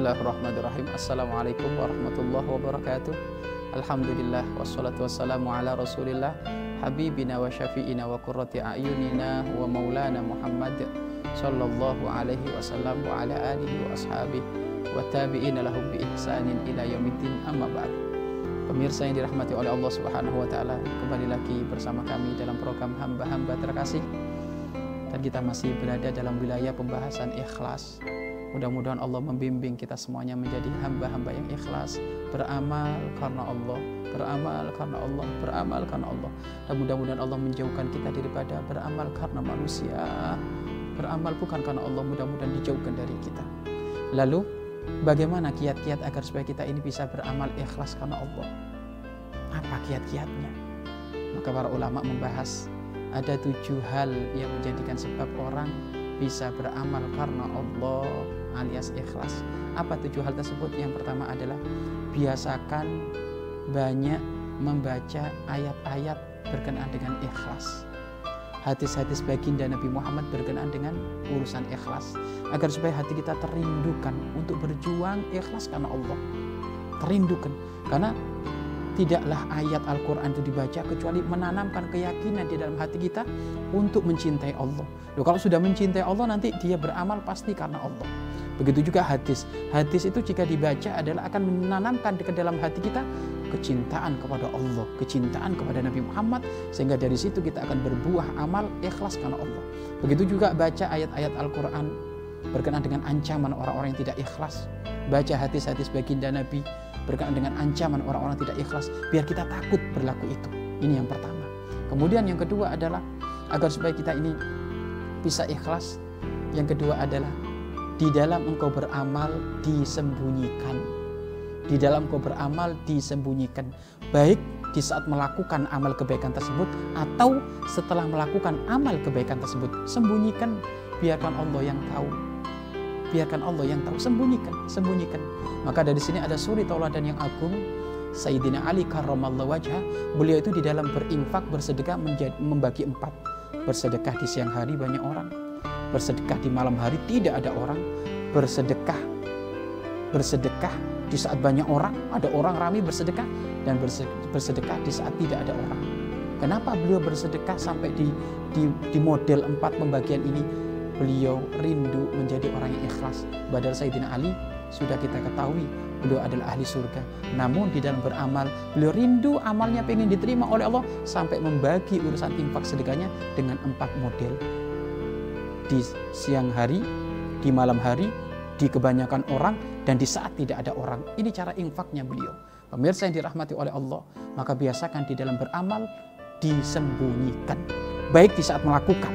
Bismillahirrahmanirrahim. Assalamualaikum warahmatullahi wabarakatuh. Alhamdulillah wassalatu wassalamu ala Rasulillah habibina wa syafi'ina wa qurrati a'yunina wa maulana Muhammad sallallahu alaihi wasallam wa ala alihi wa ashabihi wa tabi'ina lahum bi ihsanin ila yaumiddin amma ba'd. Pemirsa yang dirahmati oleh Allah Subhanahu wa taala, kembali lagi bersama kami dalam program hamba-hamba terkasih. Dan kita masih berada dalam wilayah pembahasan ikhlas Mudah-mudahan Allah membimbing kita semuanya menjadi hamba-hamba yang ikhlas, beramal karena Allah, beramal karena Allah, beramal karena Allah. Dan mudah-mudahan Allah menjauhkan kita daripada beramal karena manusia. Beramal bukan karena Allah, mudah-mudahan dijauhkan dari kita. Lalu, bagaimana kiat-kiat agar supaya kita ini bisa beramal ikhlas karena Allah? Apa kiat-kiatnya? Maka para ulama membahas ada tujuh hal yang menjadikan sebab orang bisa beramal karena Allah alias ikhlas. Apa tujuh hal tersebut? Yang pertama adalah biasakan banyak membaca ayat-ayat berkenaan dengan ikhlas. Hadis-hadis baginda Nabi Muhammad berkenaan dengan urusan ikhlas. Agar supaya hati kita terindukan untuk berjuang ikhlas karena Allah. Terindukan. Karena tidaklah ayat Al-Quran itu dibaca kecuali menanamkan keyakinan di dalam hati kita untuk mencintai Allah. Loh, kalau sudah mencintai Allah nanti dia beramal pasti karena Allah. Begitu juga hadis. Hadis itu jika dibaca adalah akan menanamkan di dalam hati kita kecintaan kepada Allah, kecintaan kepada Nabi Muhammad sehingga dari situ kita akan berbuah amal ikhlas karena Allah. Begitu juga baca ayat-ayat Al-Qur'an berkenaan dengan ancaman orang-orang yang tidak ikhlas. Baca hadis-hadis baginda Nabi berkenaan dengan ancaman orang-orang tidak ikhlas biar kita takut berlaku itu ini yang pertama kemudian yang kedua adalah agar supaya kita ini bisa ikhlas yang kedua adalah di dalam engkau beramal disembunyikan. Di dalam engkau beramal disembunyikan. Baik di saat melakukan amal kebaikan tersebut atau setelah melakukan amal kebaikan tersebut sembunyikan. Biarkan Allah yang tahu. Biarkan Allah yang tahu. Sembunyikan sembunyikan. Maka dari sini ada suri tauladan yang agung. Sayyidina Ali karramallahu wajah beliau itu di dalam berinfak bersedekah menjadi, membagi empat. Bersedekah di siang hari banyak orang bersedekah di malam hari tidak ada orang bersedekah bersedekah di saat banyak orang ada orang ramai bersedekah dan bersedekah di saat tidak ada orang kenapa beliau bersedekah sampai di di, di model empat pembagian ini beliau rindu menjadi orang yang ikhlas. Badal Sayyidina Ali sudah kita ketahui beliau adalah ahli surga. Namun di dalam beramal, beliau rindu amalnya pengen diterima oleh Allah sampai membagi urusan infak sedekahnya dengan empat model. Di siang hari, di malam hari, di kebanyakan orang, dan di saat tidak ada orang. Ini cara infaknya beliau. Pemirsa yang dirahmati oleh Allah, maka biasakan di dalam beramal disembunyikan. Baik di saat melakukan,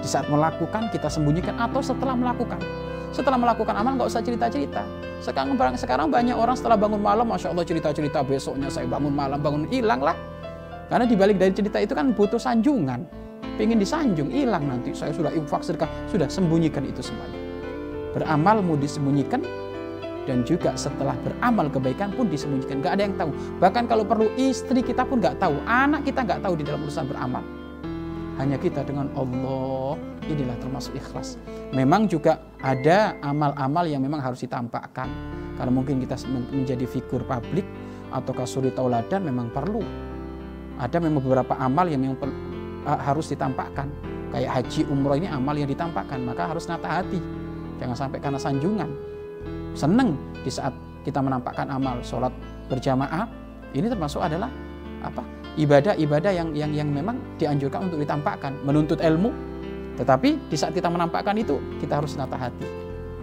di saat melakukan kita sembunyikan atau setelah melakukan. Setelah melakukan amal nggak usah cerita-cerita. Sekarang sekarang banyak orang setelah bangun malam, masya Allah cerita-cerita besoknya saya bangun malam bangun hilang lah. Karena dibalik dari cerita itu kan butuh sanjungan. Pengen disanjung, hilang nanti. Saya sudah infak sedekah, sudah sembunyikan itu semuanya. Beramal mau disembunyikan dan juga setelah beramal kebaikan pun disembunyikan. Gak ada yang tahu. Bahkan kalau perlu istri kita pun gak tahu, anak kita gak tahu di dalam urusan beramal hanya kita dengan Allah inilah termasuk ikhlas. Memang juga ada amal-amal yang memang harus ditampakkan. Karena mungkin kita menjadi figur publik atau kasuri tauladan memang perlu. Ada memang beberapa amal yang memang harus ditampakkan. Kayak haji umroh ini amal yang ditampakkan, maka harus nata hati. Jangan sampai karena sanjungan. Seneng di saat kita menampakkan amal sholat berjamaah, ini termasuk adalah apa ibadah-ibadah yang yang yang memang dianjurkan untuk ditampakkan, menuntut ilmu. Tetapi di saat kita menampakkan itu, kita harus nata hati.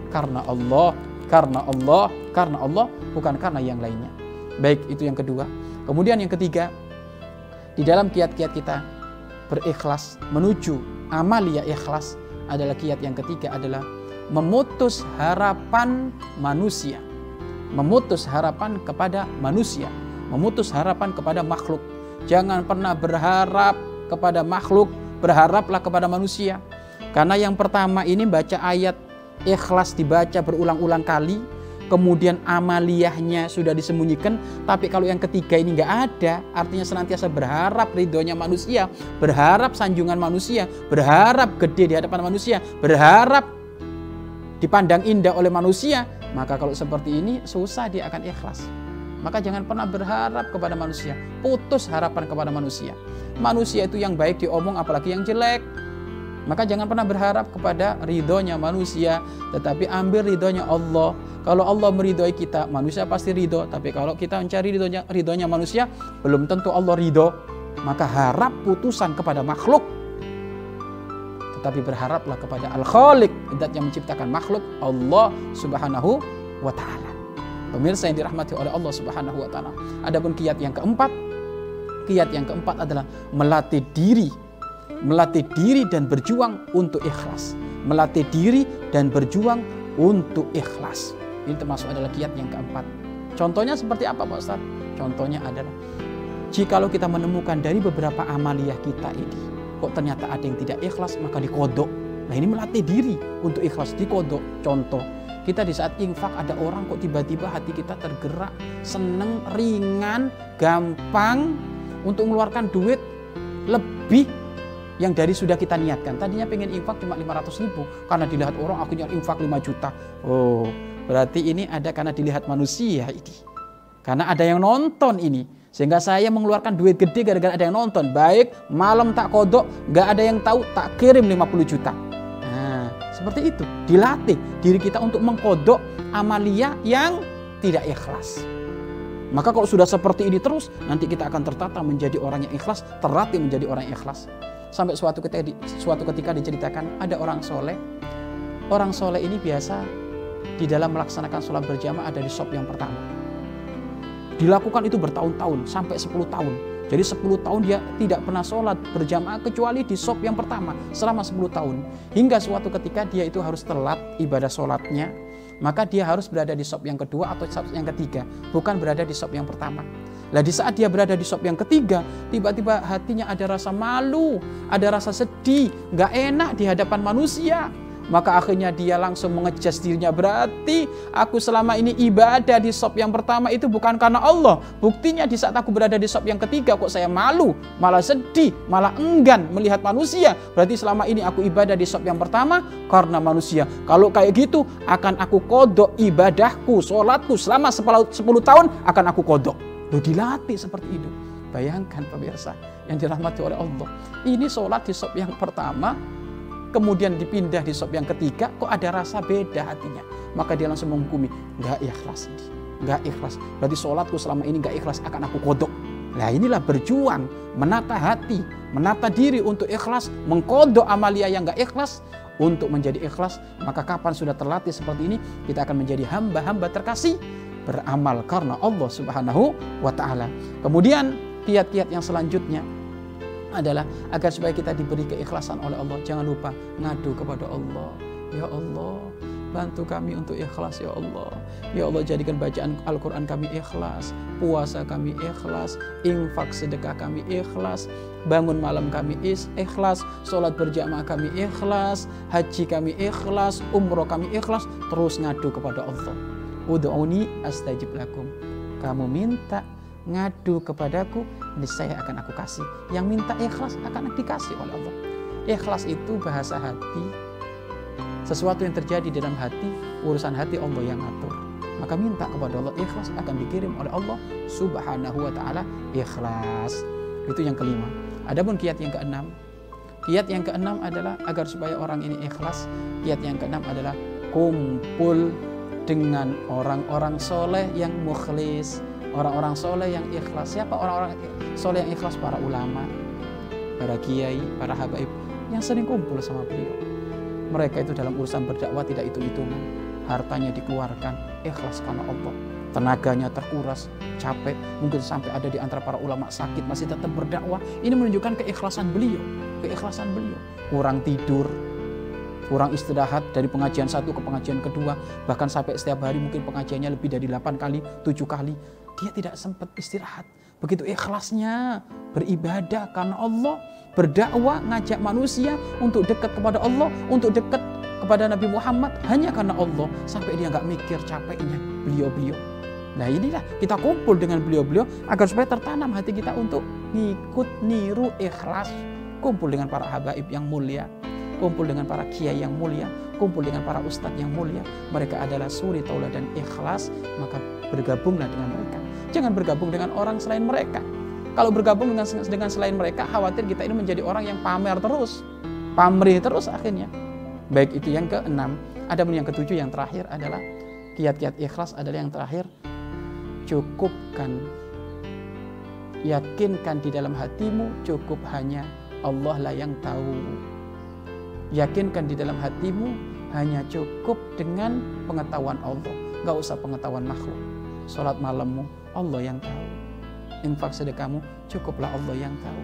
Karena Allah, karena Allah, karena Allah, bukan karena yang lainnya. Baik, itu yang kedua. Kemudian yang ketiga, di dalam kiat-kiat kita berikhlas menuju amalia ikhlas adalah kiat yang ketiga adalah memutus harapan manusia. Memutus harapan kepada manusia, memutus harapan kepada makhluk Jangan pernah berharap kepada makhluk, berharaplah kepada manusia. Karena yang pertama ini baca ayat ikhlas dibaca berulang-ulang kali, kemudian amaliyahnya sudah disembunyikan, tapi kalau yang ketiga ini nggak ada, artinya senantiasa berharap ridhonya manusia, berharap sanjungan manusia, berharap gede di hadapan manusia, berharap dipandang indah oleh manusia, Maka kalau seperti ini susah dia akan ikhlas. Maka jangan pernah berharap kepada manusia. Putus harapan kepada manusia. Manusia itu yang baik diomong apalagi yang jelek. Maka jangan pernah berharap kepada ridhonya manusia, tetapi ambil ridhonya Allah. Kalau Allah meridhoi kita, manusia pasti ridho. Tapi kalau kita mencari ridhonya, ridhonya manusia, belum tentu Allah ridho. Maka harap putusan kepada makhluk. Tetapi berharaplah kepada Al-Khaliq, dat yang menciptakan makhluk, Allah subhanahu wa ta'ala. Pemirsa yang dirahmati oleh Allah subhanahu wa ta'ala. Adapun kiat yang keempat, kiat yang keempat adalah melatih diri melatih diri dan berjuang untuk ikhlas. Melatih diri dan berjuang untuk ikhlas. Ini termasuk adalah kiat yang keempat. Contohnya seperti apa Pak Ustaz? Contohnya adalah jikalau kita menemukan dari beberapa amaliyah kita ini, kok ternyata ada yang tidak ikhlas, maka dikodok. Nah ini melatih diri untuk ikhlas, dikodok. Contoh, kita di saat infak ada orang kok tiba-tiba hati kita tergerak, seneng, ringan, gampang untuk mengeluarkan duit lebih yang dari sudah kita niatkan. Tadinya pengen infak cuma 500 ribu, karena dilihat orang akhirnya infak 5 juta. Oh, berarti ini ada karena dilihat manusia ini. Karena ada yang nonton ini. Sehingga saya mengeluarkan duit gede gara-gara ada yang nonton. Baik, malam tak kodok, gak ada yang tahu, tak kirim 50 juta. Nah, seperti itu. Dilatih diri kita untuk mengkodok amalia yang tidak ikhlas. Maka kalau sudah seperti ini terus, nanti kita akan tertata menjadi orang yang ikhlas, terlatih menjadi orang yang ikhlas. Sampai suatu ketika, suatu ketika diceritakan ada orang soleh. Orang soleh ini biasa di dalam melaksanakan sholat berjamaah ada di sop yang pertama. Dilakukan itu bertahun-tahun, sampai 10 tahun. Jadi 10 tahun dia tidak pernah sholat berjamaah kecuali di sop yang pertama selama 10 tahun. Hingga suatu ketika dia itu harus telat ibadah sholatnya, maka dia harus berada di sop yang kedua atau sop yang ketiga, bukan berada di sop yang pertama. Lah di saat dia berada di sop yang ketiga, tiba-tiba hatinya ada rasa malu, ada rasa sedih, nggak enak di hadapan manusia. Maka akhirnya dia langsung mengejas dirinya. Berarti aku selama ini ibadah di sop yang pertama itu bukan karena Allah. Buktinya di saat aku berada di sop yang ketiga kok saya malu, malah sedih, malah enggan melihat manusia. Berarti selama ini aku ibadah di sop yang pertama karena manusia. Kalau kayak gitu akan aku kodok ibadahku, sholatku selama 10 tahun akan aku kodok. Loh dilatih seperti itu. Bayangkan pemirsa yang dirahmati oleh Allah. Ini sholat di sop yang pertama, kemudian dipindah di sop yang ketiga, kok ada rasa beda hatinya. Maka dia langsung menghukumi, nggak ikhlas ini. Nggak ikhlas. Berarti sholatku selama ini nggak ikhlas, akan aku kodok. Nah inilah berjuang, menata hati, menata diri untuk ikhlas, mengkodok amalia yang nggak ikhlas, untuk menjadi ikhlas, maka kapan sudah terlatih seperti ini, kita akan menjadi hamba-hamba terkasih beramal karena Allah Subhanahu wa taala. Kemudian kiat-kiat yang selanjutnya adalah agar supaya kita diberi keikhlasan oleh Allah. Jangan lupa ngadu kepada Allah. Ya Allah, bantu kami untuk ikhlas ya Allah. Ya Allah jadikan bacaan Al-Quran kami ikhlas, puasa kami ikhlas, infak sedekah kami ikhlas, bangun malam kami ikhlas, sholat berjamaah kami ikhlas, haji kami ikhlas, umroh kami ikhlas, terus ngadu kepada Allah. Udu'uni astajib lakum. Kamu minta ngadu kepadaku, saya akan aku kasih. Yang minta ikhlas akan dikasih oleh Allah. Ikhlas itu bahasa hati. Sesuatu yang terjadi dalam hati, urusan hati Allah yang ngatur. Maka minta kepada Allah ikhlas akan dikirim oleh Allah Subhanahu wa taala ikhlas. Itu yang kelima. Adapun kiat yang keenam, kiat yang keenam adalah agar supaya orang ini ikhlas. Kiat yang keenam adalah kumpul dengan orang-orang soleh yang mukhlis, orang-orang soleh yang ikhlas. Siapa orang-orang soleh yang ikhlas? Para ulama, para kiai, para habaib yang sering kumpul sama beliau. Mereka itu dalam urusan berdakwah tidak hitung-hitungan. Hartanya dikeluarkan, ikhlas karena Allah. Tenaganya terkuras, capek, mungkin sampai ada di antara para ulama sakit masih tetap berdakwah. Ini menunjukkan keikhlasan beliau, keikhlasan beliau. Kurang tidur, kurang istirahat dari pengajian satu ke pengajian kedua, bahkan sampai setiap hari mungkin pengajiannya lebih dari 8 kali, 7 kali. Dia tidak sempat istirahat. Begitu ikhlasnya beribadah karena Allah, berdakwah, ngajak manusia untuk dekat kepada Allah, untuk dekat kepada Nabi Muhammad hanya karena Allah sampai dia nggak mikir capeknya beliau-beliau. Nah inilah kita kumpul dengan beliau-beliau agar supaya tertanam hati kita untuk ngikut niru ikhlas kumpul dengan para habaib yang mulia kumpul dengan para kiai yang mulia, kumpul dengan para ustadz yang mulia. Mereka adalah suri tauladan ikhlas, maka bergabunglah dengan mereka. Jangan bergabung dengan orang selain mereka. Kalau bergabung dengan dengan selain mereka, khawatir kita ini menjadi orang yang pamer terus, pamrih terus akhirnya. Baik itu yang keenam. Ada yang ketujuh yang terakhir adalah kiat-kiat ikhlas adalah yang terakhir cukupkan yakinkan di dalam hatimu cukup hanya Allah lah yang tahu yakinkan di dalam hatimu hanya cukup dengan pengetahuan Allah. Gak usah pengetahuan makhluk. Sholat malammu Allah yang tahu. Infak sedekahmu cukuplah Allah yang tahu.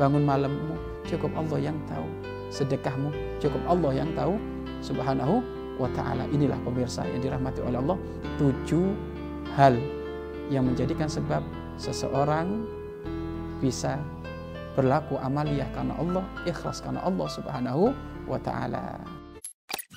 Bangun malammu cukup Allah yang tahu. Sedekahmu cukup Allah yang tahu. Subhanahu wa ta'ala. Inilah pemirsa yang dirahmati oleh Allah. Tujuh hal yang menjadikan sebab seseorang bisa berlaku amaliyah karena Allah, ikhlas karena Allah Subhanahu wa taala.